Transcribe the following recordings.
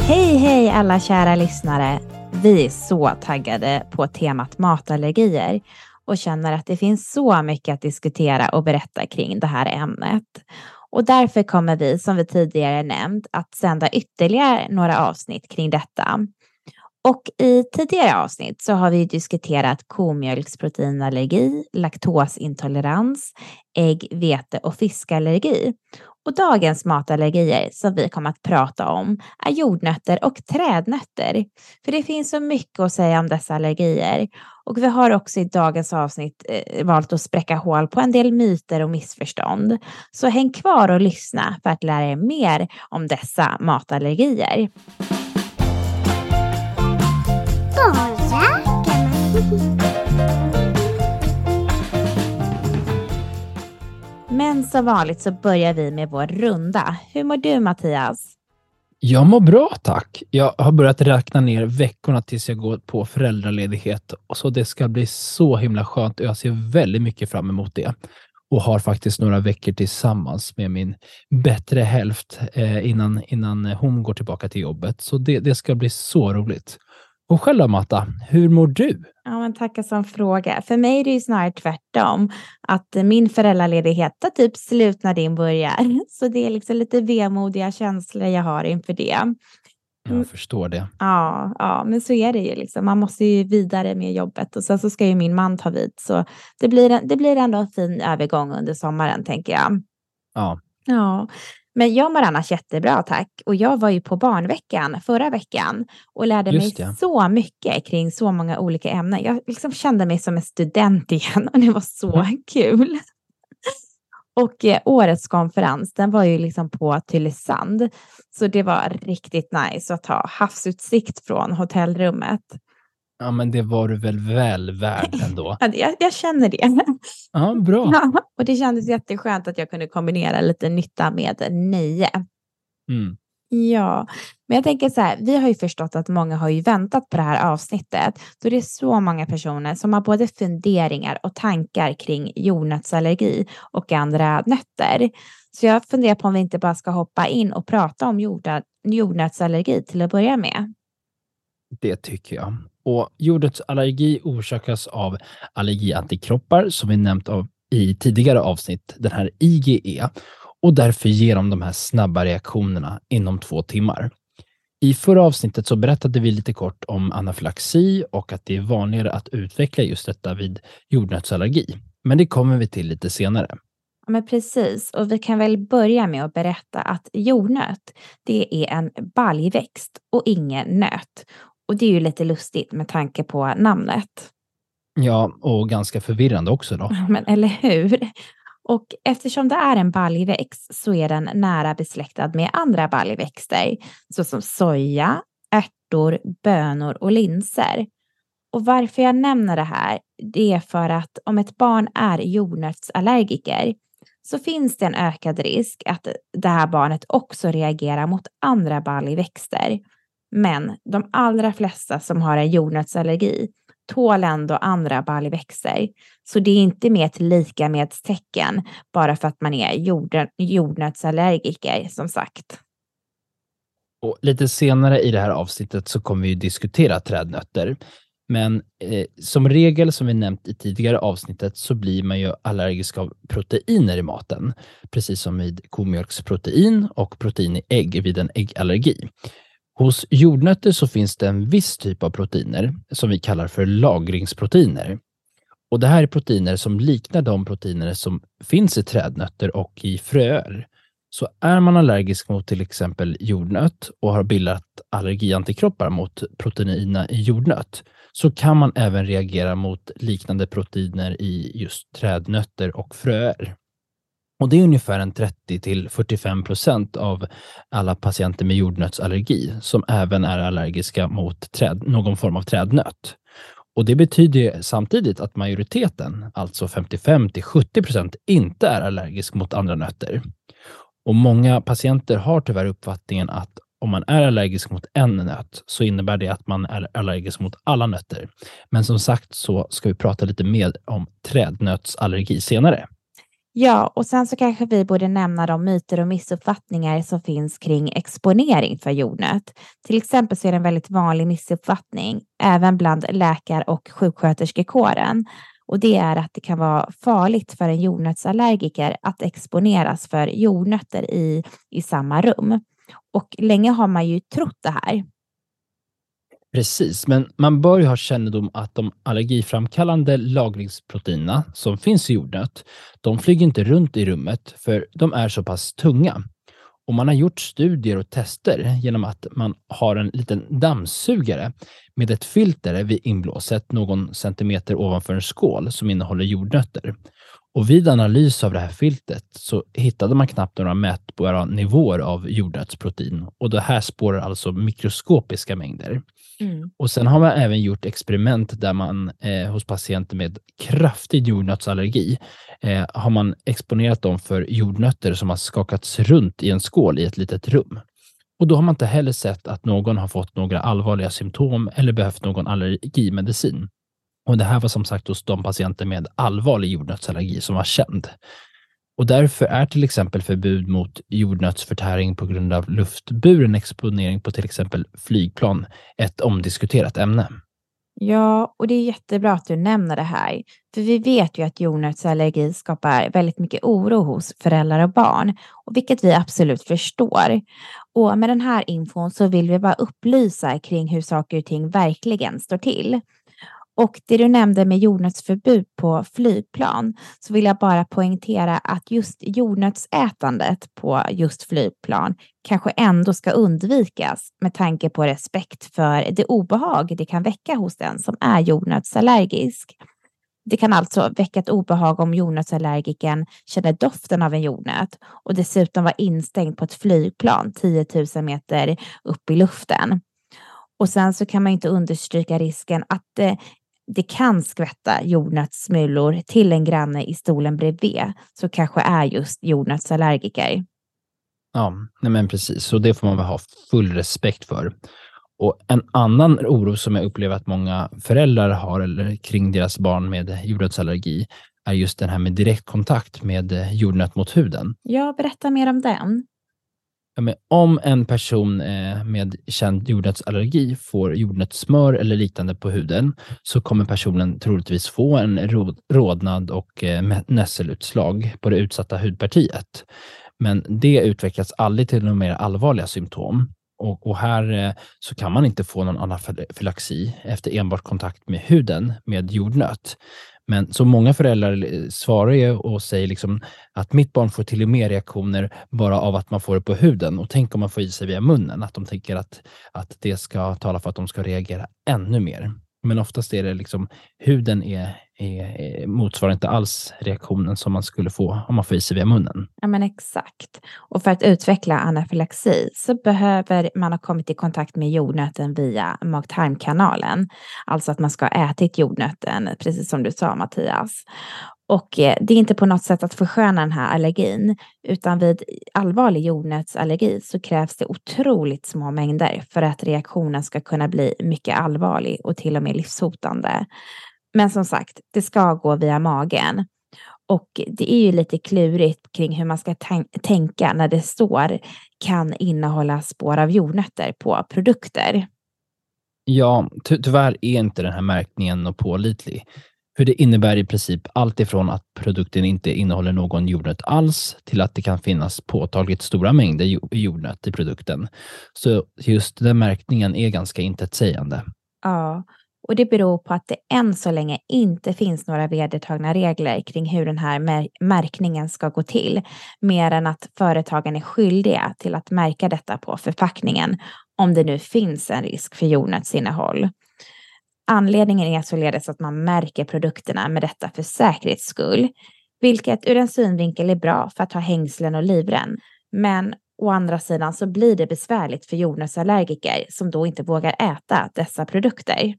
Hej, hej alla kära lyssnare. Vi är så taggade på temat matallergier och känner att det finns så mycket att diskutera och berätta kring det här ämnet. Och därför kommer vi, som vi tidigare nämnt, att sända ytterligare några avsnitt kring detta. Och i tidigare avsnitt så har vi diskuterat komjölksproteinallergi, laktosintolerans, ägg, vete och fiskallergi. Och dagens matallergier som vi kommer att prata om är jordnötter och trädnötter. För det finns så mycket att säga om dessa allergier. Och vi har också i dagens avsnitt eh, valt att spräcka hål på en del myter och missförstånd. Så häng kvar och lyssna för att lära er mer om dessa matallergier. Men som vanligt så börjar vi med vår runda. Hur mår du Mattias? Jag mår bra tack. Jag har börjat räkna ner veckorna tills jag går på föräldraledighet. Så det ska bli så himla skönt och jag ser väldigt mycket fram emot det. Och har faktiskt några veckor tillsammans med min bättre hälft eh, innan, innan hon går tillbaka till jobbet. Så det, det ska bli så roligt. Och själv då, Matta, hur mår du? Ja, men tackar som fråga. För mig är det ju snarare tvärtom. Att min föräldraledighet tar typ slut när din börjar. Så det är liksom lite vemodiga känslor jag har inför det. Jag förstår det. Ja, ja, men så är det ju. Liksom. Man måste ju vidare med jobbet och sen så ska ju min man ta vid. Så det blir, det blir ändå en fin övergång under sommaren, tänker jag. Ja. Ja, men jag mår annars jättebra tack. Och jag var ju på barnveckan förra veckan och lärde Just mig det. så mycket kring så många olika ämnen. Jag liksom kände mig som en student igen och det var så kul. Och eh, årets konferens, den var ju liksom på Tylösand. Så det var riktigt nice att ha havsutsikt från hotellrummet. Ja, men det var du väl väl värd ändå? Ja, Jag, jag känner det. Ja, bra. Ja, och det kändes jätteskönt att jag kunde kombinera lite nytta med nöje. Mm. Ja, men jag tänker så här, vi har ju förstått att många har ju väntat på det här avsnittet. Så det är så många personer som har både funderingar och tankar kring jordnötsallergi och andra nötter. Så jag funderar på om vi inte bara ska hoppa in och prata om jordnötsallergi till att börja med. Det tycker jag. Och jordnötsallergi orsakas av allergiantikroppar som vi nämnt av i tidigare avsnitt, den här IgE. Och därför ger de de här snabba reaktionerna inom två timmar. I förra avsnittet så berättade vi lite kort om anafylaxi och att det är vanligare att utveckla just detta vid jordnötsallergi. Men det kommer vi till lite senare. Ja, men precis, och vi kan väl börja med att berätta att jordnöt, det är en baljväxt och ingen nöt. Och det är ju lite lustigt med tanke på namnet. Ja, och ganska förvirrande också då. Men eller hur? Och eftersom det är en baljväxt så är den nära besläktad med andra baljväxter såsom soja, ärtor, bönor och linser. Och varför jag nämner det här, det är för att om ett barn är jordnötsallergiker så finns det en ökad risk att det här barnet också reagerar mot andra baljväxter. Men de allra flesta som har en jordnötsallergi tål ändå andra baljväxter. Så det är inte med ett lika med tecken bara för att man är jord, jordnötsallergiker som sagt. Och lite senare i det här avsnittet så kommer vi diskutera trädnötter. Men eh, som regel, som vi nämnt i tidigare avsnittet, så blir man ju allergisk av proteiner i maten. Precis som vid komjölksprotein och protein i ägg vid en äggallergi. Hos jordnötter så finns det en viss typ av proteiner som vi kallar för lagringsproteiner. Och Det här är proteiner som liknar de proteiner som finns i trädnötter och i fröer. Så är man allergisk mot till exempel jordnöt och har bildat allergiantikroppar mot proteinerna i jordnöt så kan man även reagera mot liknande proteiner i just trädnötter och fröer. Och Det är ungefär en 30 till 45 procent av alla patienter med jordnötsallergi som även är allergiska mot träd, någon form av trädnöt. Och Det betyder samtidigt att majoriteten, alltså 55 till 70 procent, inte är allergisk mot andra nötter. Och Många patienter har tyvärr uppfattningen att om man är allergisk mot en nöt så innebär det att man är allergisk mot alla nötter. Men som sagt så ska vi prata lite mer om trädnötsallergi senare. Ja, och sen så kanske vi borde nämna de myter och missuppfattningar som finns kring exponering för jordnöt. Till exempel så är det en väldigt vanlig missuppfattning, även bland läkar och sjuksköterskekåren. Och det är att det kan vara farligt för en jordnötsallergiker att exponeras för jordnötter i, i samma rum. Och länge har man ju trott det här. Precis, men man bör ju ha kännedom att de allergiframkallande lagringsproteinerna som finns i jordnöt, de flyger inte runt i rummet för de är så pass tunga. Och man har gjort studier och tester genom att man har en liten dammsugare med ett filter vid inblåset någon centimeter ovanför en skål som innehåller jordnötter. Och vid analys av det här filtret så hittade man knappt några mätbara nivåer av jordnötsprotein och det här spårar alltså mikroskopiska mängder. Mm. Och sen har man även gjort experiment där man eh, hos patienter med kraftig jordnötsallergi eh, har man exponerat dem för jordnötter som har skakats runt i en skål i ett litet rum. Och då har man inte heller sett att någon har fått några allvarliga symptom eller behövt någon allergimedicin. Och det här var som sagt hos de patienter med allvarlig jordnötsallergi som var känd. Och därför är till exempel förbud mot jordnötsförtäring på grund av luftburen exponering på till exempel flygplan ett omdiskuterat ämne. Ja, och det är jättebra att du nämner det här. För vi vet ju att jordnötsallergi skapar väldigt mycket oro hos föräldrar och barn, och vilket vi absolut förstår. Och med den här infon så vill vi bara upplysa kring hur saker och ting verkligen står till. Och det du nämnde med jordnötsförbud på flygplan så vill jag bara poängtera att just jordnötsätandet på just flygplan kanske ändå ska undvikas med tanke på respekt för det obehag det kan väcka hos den som är jordnötsallergisk. Det kan alltså väcka ett obehag om jordnötsallergiken känner doften av en jordnöt och dessutom vara instängd på ett flygplan 10 000 meter upp i luften. Och sen så kan man inte understryka risken att eh, det kan skvätta jordnötssmulor till en granne i stolen bredvid som kanske är just jordnötsallergiker. Ja, nej men precis. Och det får man väl ha full respekt för. Och En annan oro som jag upplever att många föräldrar har eller kring deras barn med jordnötsallergi är just den här med direktkontakt med jordnöt mot huden. Ja, berätta mer om den. Men om en person eh, med känd jordnötsallergi får jordnötssmör eller liknande på huden så kommer personen troligtvis få en rodnad och eh, nässelutslag på det utsatta hudpartiet. Men det utvecklas aldrig till några mer allvarliga symptom. Och, och, här eh, så kan man inte få någon anafylaxi efter enbart kontakt med huden med jordnöt. Men så många föräldrar eh, svarar ju och säger liksom att mitt barn får till och med reaktioner bara av att man får det på huden. Och tänk om man får i sig via munnen, att de tänker att, att det ska tala för att de ska reagera ännu mer. Men oftast är det liksom, huden är, är, eh, motsvarar inte alls reaktionen som man skulle få om man får i sig via munnen. Ja, men exakt. Och för att utveckla anafylaxi så behöver man ha kommit i kontakt med jordnöten via mag-tarmkanalen. Alltså att man ska ha ätit jordnöten, precis som du sa Mattias. Och eh, det är inte på något sätt att försköna den här allergin, utan vid allvarlig jordnötsallergi så krävs det otroligt små mängder för att reaktionen ska kunna bli mycket allvarlig och till och med livshotande. Men som sagt, det ska gå via magen. Och det är ju lite klurigt kring hur man ska tänka när det står kan innehålla spår av jordnötter på produkter. Ja, ty tyvärr är inte den här märkningen pålitlig hur det innebär i princip allt ifrån att produkten inte innehåller någon jordnöt alls till att det kan finnas påtagligt stora mängder jordnöt i produkten. Så just den märkningen är ganska intetsägande. Ja, och det beror på att det än så länge inte finns några vedertagna regler kring hur den här märkningen ska gå till, mer än att företagen är skyldiga till att märka detta på förpackningen om det nu finns en risk för jordnötsinnehåll. Anledningen är således att man märker produkterna med detta för säkerhets skull, vilket ur en synvinkel är bra för att ha hängslen och livrem. Men å andra sidan så blir det besvärligt för jordnötsallergiker som då inte vågar äta dessa produkter.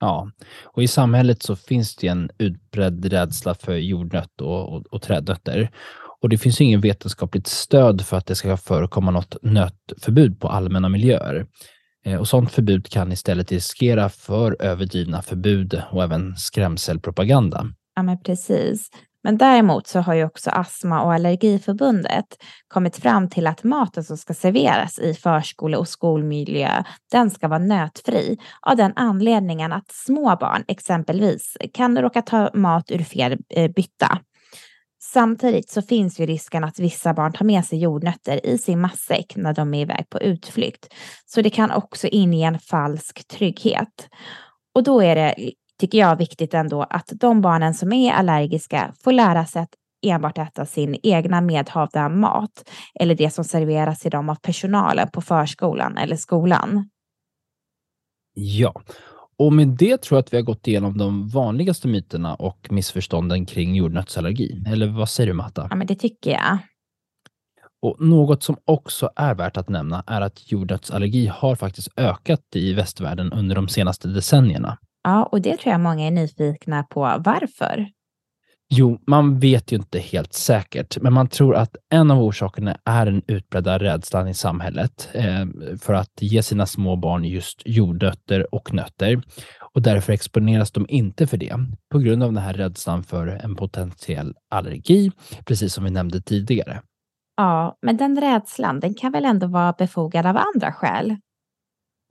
Ja, och i samhället så finns det en utbredd rädsla för jordnöt och, och, och trädnötter. Och det finns ingen vetenskapligt stöd för att det ska förekomma något nötförbud på allmänna miljöer. Eh, och sådant förbud kan istället riskera för överdrivna förbud och även skrämselpropaganda. Ja, men precis. Men däremot så har ju också Astma och Allergiförbundet kommit fram till att maten som ska serveras i förskole och skolmiljö, den ska vara nötfri av den anledningen att små barn exempelvis kan råka ta mat ur fel eh, bytta. Samtidigt så finns ju risken att vissa barn tar med sig jordnötter i sin matsäck när de är iväg på utflykt. Så det kan också inge en falsk trygghet. Och då är det, tycker jag, viktigt ändå att de barnen som är allergiska får lära sig att enbart äta sin egna medhavda mat eller det som serveras till dem av personalen på förskolan eller skolan. Ja, och med det tror jag att vi har gått igenom de vanligaste myterna och missförstånden kring jordnötsallergi. Eller vad säger du Matta? Ja, men det tycker jag. Och Något som också är värt att nämna är att jordnötsallergi har faktiskt ökat i västvärlden under de senaste decennierna. Ja, och det tror jag många är nyfikna på. Varför? Jo, man vet ju inte helt säkert, men man tror att en av orsakerna är den utbredda rädslan i samhället eh, för att ge sina små barn just jordnötter och nötter. Och därför exponeras de inte för det på grund av den här rädslan för en potentiell allergi, precis som vi nämnde tidigare. Ja, men den rädslan, den kan väl ändå vara befogad av andra skäl?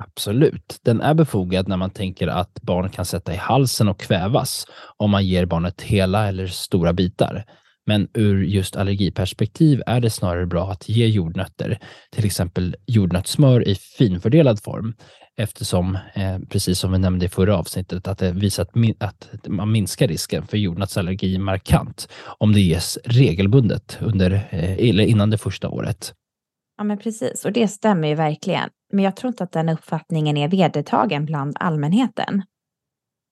Absolut. Den är befogad när man tänker att barn kan sätta i halsen och kvävas om man ger barnet hela eller stora bitar. Men ur just allergiperspektiv är det snarare bra att ge jordnötter, till exempel jordnötssmör i finfördelad form, eftersom, eh, precis som vi nämnde i förra avsnittet, att det visar att, min att man minskar risken för jordnötsallergi markant om det ges regelbundet under, eh, eller innan det första året. Ja, men precis. Och det stämmer ju verkligen. Men jag tror inte att den uppfattningen är vedertagen bland allmänheten.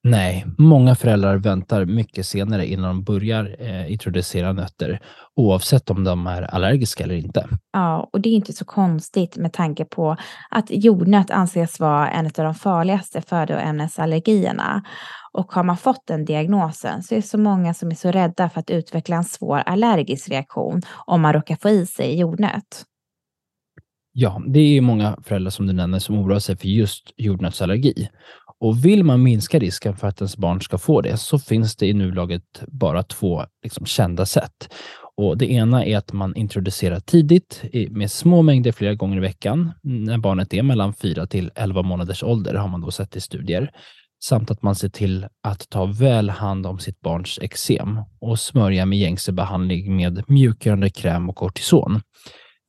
Nej, många föräldrar väntar mycket senare innan de börjar eh, introducera nötter, oavsett om de är allergiska eller inte. Ja, och det är inte så konstigt med tanke på att jordnöt anses vara en av de farligaste födoämnesallergierna. Och har man fått den diagnosen så är det så många som är så rädda för att utveckla en svår allergisk reaktion om man råkar få i sig jordnöt. Ja, det är många föräldrar som du nämner som oroar sig för just jordnötsallergi. Och vill man minska risken för att ens barn ska få det så finns det i nuläget bara två liksom, kända sätt. Och Det ena är att man introducerar tidigt med små mängder flera gånger i veckan när barnet är mellan 4 till 11 månaders ålder har man då sett i studier. Samt att man ser till att ta väl hand om sitt barns eksem och smörja med gängse behandling med mjukgörande kräm och kortison.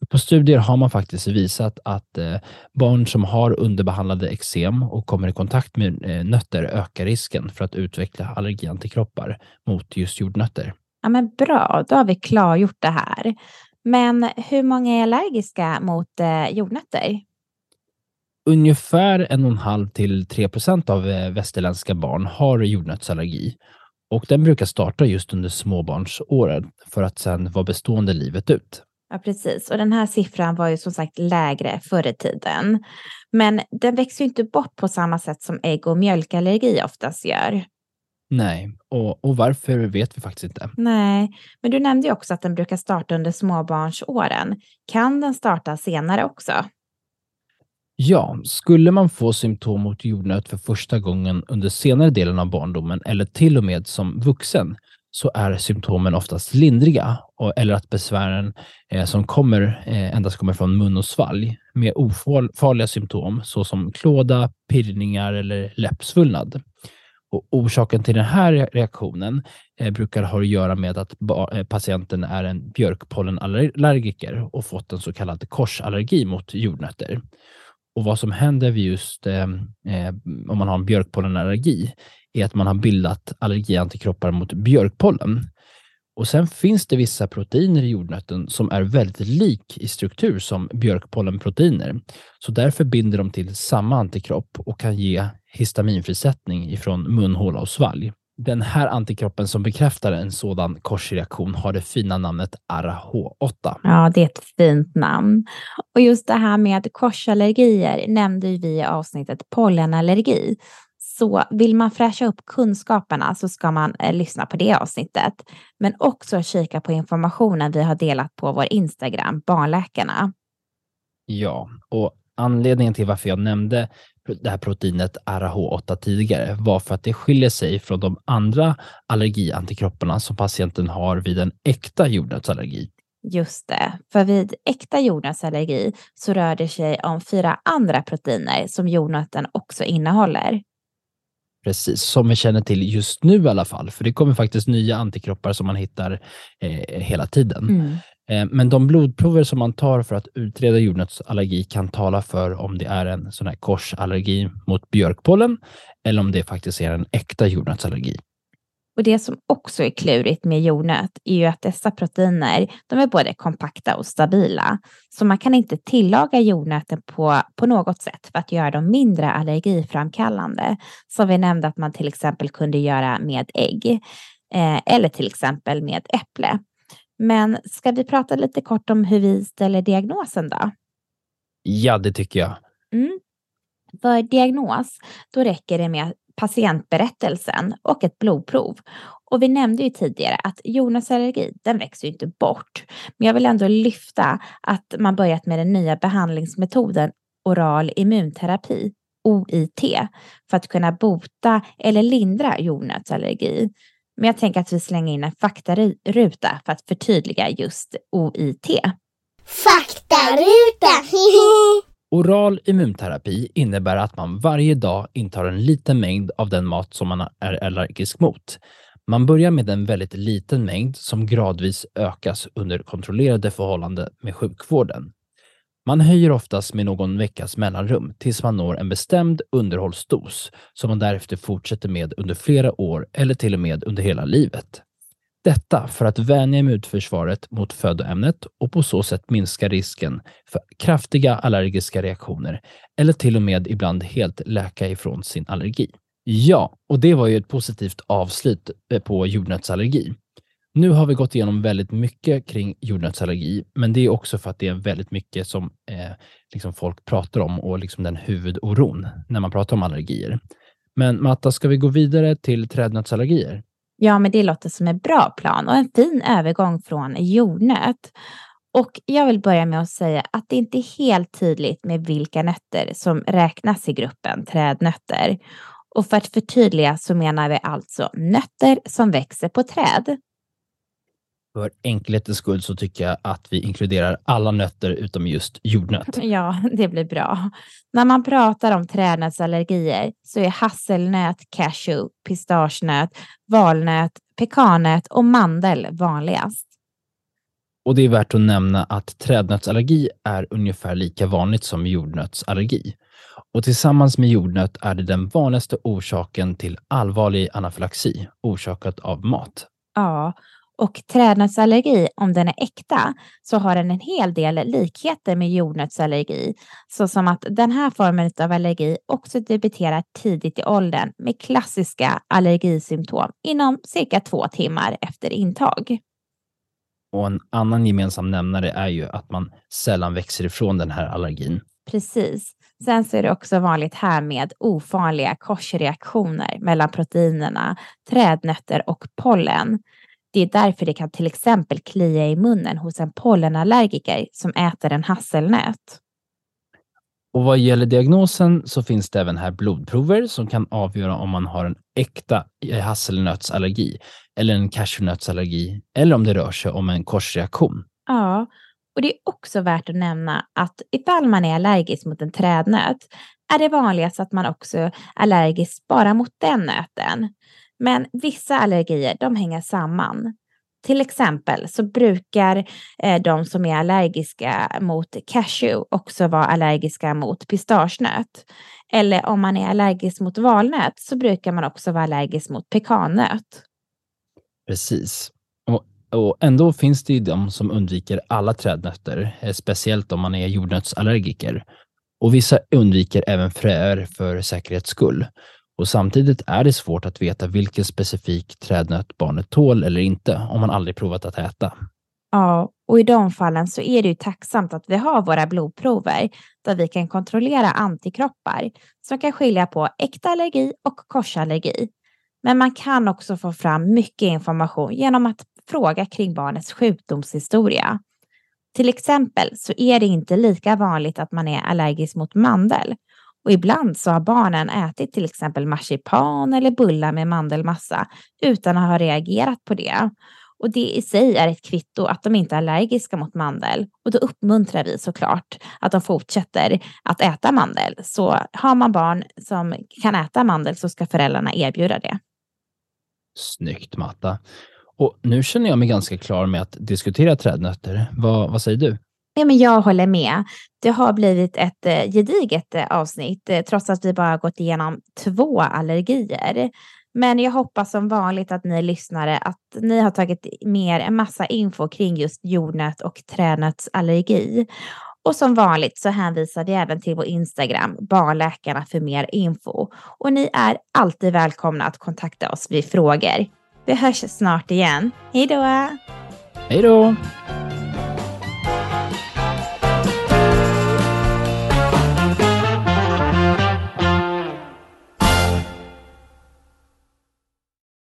På studier har man faktiskt visat att eh, barn som har underbehandlade eksem och kommer i kontakt med eh, nötter ökar risken för att utveckla allergiantikroppar mot just jordnötter. Ja, men bra, då har vi klargjort det här. Men hur många är allergiska mot eh, jordnötter? Ungefär en och en halv till 3 procent av västerländska barn har jordnötsallergi och den brukar starta just under småbarnsåren för att sedan vara bestående livet ut. Ja, precis. Och den här siffran var ju som sagt lägre förr i tiden. Men den växer ju inte bort på samma sätt som ägg och mjölkallergi oftast gör. Nej, och, och varför vet vi faktiskt inte. Nej, men du nämnde ju också att den brukar starta under småbarnsåren. Kan den starta senare också? Ja, skulle man få symptom mot jordnöt för första gången under senare delen av barndomen eller till och med som vuxen så är symptomen oftast lindriga och, eller att besvären eh, som kommer eh, endast kommer från mun och svalg med ofarliga symptom såsom klåda, pirrningar eller läppsvullnad. Och orsaken till den här reaktionen eh, brukar ha att göra med att eh, patienten är en björkpollenallergiker och fått en så kallad korsallergi mot jordnötter. Och vad som händer vid just eh, eh om man har en björkpollenallergi är att man har bildat allergiantikroppar mot björkpollen. Och sen finns det vissa proteiner i jordnöten som är väldigt lik i struktur som björkpollenproteiner. Så därför binder de till samma antikropp och kan ge histaminfrisättning ifrån munhåla och svalg. Den här antikroppen som bekräftar en sådan korsreaktion har det fina namnet ARAH8. Ja, det är ett fint namn. Och just det här med korsallergier nämnde vi i avsnittet pollenallergi. Så vill man fräscha upp kunskaperna så ska man eh, lyssna på det avsnittet. Men också kika på informationen vi har delat på vår Instagram, Barnläkarna. Ja, och anledningen till varför jag nämnde det här proteinet RH8 tidigare var för att det skiljer sig från de andra allergiantikropparna som patienten har vid en äkta jordnötsallergi. Just det, för vid äkta jordnötsallergi så rör det sig om fyra andra proteiner som jordnöten också innehåller. Precis, som vi känner till just nu i alla fall, för det kommer faktiskt nya antikroppar som man hittar eh, hela tiden. Mm. Eh, men de blodprover som man tar för att utreda jordnötsallergi kan tala för om det är en sån här korsallergi mot björkpollen eller om det faktiskt är en äkta jordnötsallergi. Och det som också är klurigt med jordnöt är ju att dessa proteiner, de är både kompakta och stabila. Så man kan inte tillaga jordnöten på, på något sätt för att göra dem mindre allergiframkallande. Som vi nämnde att man till exempel kunde göra med ägg eh, eller till exempel med äpple. Men ska vi prata lite kort om hur vi ställer diagnosen då? Ja, det tycker jag. Mm. För diagnos, då räcker det med patientberättelsen och ett blodprov. Och vi nämnde ju tidigare att jordnötsallergi, den växer ju inte bort. Men jag vill ändå lyfta att man börjat med den nya behandlingsmetoden oral immunterapi, OIT, för att kunna bota eller lindra jordnötsallergi. Men jag tänker att vi slänger in en faktaruta för att förtydliga just OIT. Faktaruta! Oral immunterapi innebär att man varje dag intar en liten mängd av den mat som man är allergisk mot. Man börjar med en väldigt liten mängd som gradvis ökas under kontrollerade förhållanden med sjukvården. Man höjer oftast med någon veckas mellanrum tills man når en bestämd underhållsdos som man därefter fortsätter med under flera år eller till och med under hela livet. Detta för att vänja immunförsvaret mot födoämnet och på så sätt minska risken för kraftiga allergiska reaktioner eller till och med ibland helt läka ifrån sin allergi. Ja, och det var ju ett positivt avslut eh, på jordnötsallergi. Nu har vi gått igenom väldigt mycket kring jordnötsallergi, men det är också för att det är väldigt mycket som eh, liksom folk pratar om och liksom den huvudoron när man pratar om allergier. Men Matta, ska vi gå vidare till trädnötsallergier? Ja, men det låter som en bra plan och en fin övergång från jordnöt. Och jag vill börja med att säga att det inte är helt tydligt med vilka nötter som räknas i gruppen trädnötter. Och för att förtydliga så menar vi alltså nötter som växer på träd. För enkelhetens skull så tycker jag att vi inkluderar alla nötter utom just jordnöt. Ja, det blir bra. När man pratar om trädnötsallergier så är hasselnöt, cashew, pistagenöt, valnöt, pekannöt och mandel vanligast. Och det är värt att nämna att trädnötsallergi är ungefär lika vanligt som jordnötsallergi. Och tillsammans med jordnöt är det den vanligaste orsaken till allvarlig anafylaxi orsakat av mat. Ja, och trädnötsallergi, om den är äkta, så har den en hel del likheter med jordnötsallergi, såsom att den här formen av allergi också debuterar tidigt i åldern med klassiska allergisymptom inom cirka två timmar efter intag. Och en annan gemensam nämnare är ju att man sällan växer ifrån den här allergin. Precis. Sen så är det också vanligt här med ofarliga korsreaktioner mellan proteinerna, trädnötter och pollen. Det är därför det kan till exempel klia i munnen hos en pollenallergiker som äter en hasselnöt. Och vad gäller diagnosen så finns det även här blodprover som kan avgöra om man har en äkta hasselnötsallergi eller en cashewnötsallergi eller om det rör sig om en korsreaktion. Ja, och det är också värt att nämna att ifall man är allergisk mot en trädnöt är det vanligast att man också är allergisk bara mot den nöten. Men vissa allergier de hänger samman. Till exempel så brukar eh, de som är allergiska mot cashew också vara allergiska mot pistagenöt. Eller om man är allergisk mot valnöt så brukar man också vara allergisk mot pekannöt. Precis. Och, och ändå finns det ju de som undviker alla trädnötter, eh, speciellt om man är jordnötsallergiker. Och vissa undviker även fröer för säkerhets skull. Och samtidigt är det svårt att veta vilken specifik trädnöt barnet tål eller inte om man aldrig provat att äta. Ja, och i de fallen så är det ju tacksamt att vi har våra blodprover där vi kan kontrollera antikroppar som kan skilja på äkta allergi och korsallergi. Men man kan också få fram mycket information genom att fråga kring barnets sjukdomshistoria. Till exempel så är det inte lika vanligt att man är allergisk mot mandel och ibland så har barnen ätit till exempel marsipan eller bullar med mandelmassa utan att ha reagerat på det. Och det i sig är ett kvitto att de inte är allergiska mot mandel. Och då uppmuntrar vi såklart att de fortsätter att äta mandel. Så har man barn som kan äta mandel så ska föräldrarna erbjuda det. Snyggt Matta. Och nu känner jag mig ganska klar med att diskutera trädnötter. Vad, vad säger du? Ja, men jag håller med. Det har blivit ett eh, gediget eh, avsnitt eh, trots att vi bara gått igenom två allergier. Men jag hoppas som vanligt att ni lyssnare att ni har tagit med en massa info kring just jordnöt och tränötsallergi. Och som vanligt så hänvisar vi även till vår Instagram, Barnläkarna, för mer info. Och ni är alltid välkomna att kontakta oss vid frågor. Vi hörs snart igen. Hej då! Hej då!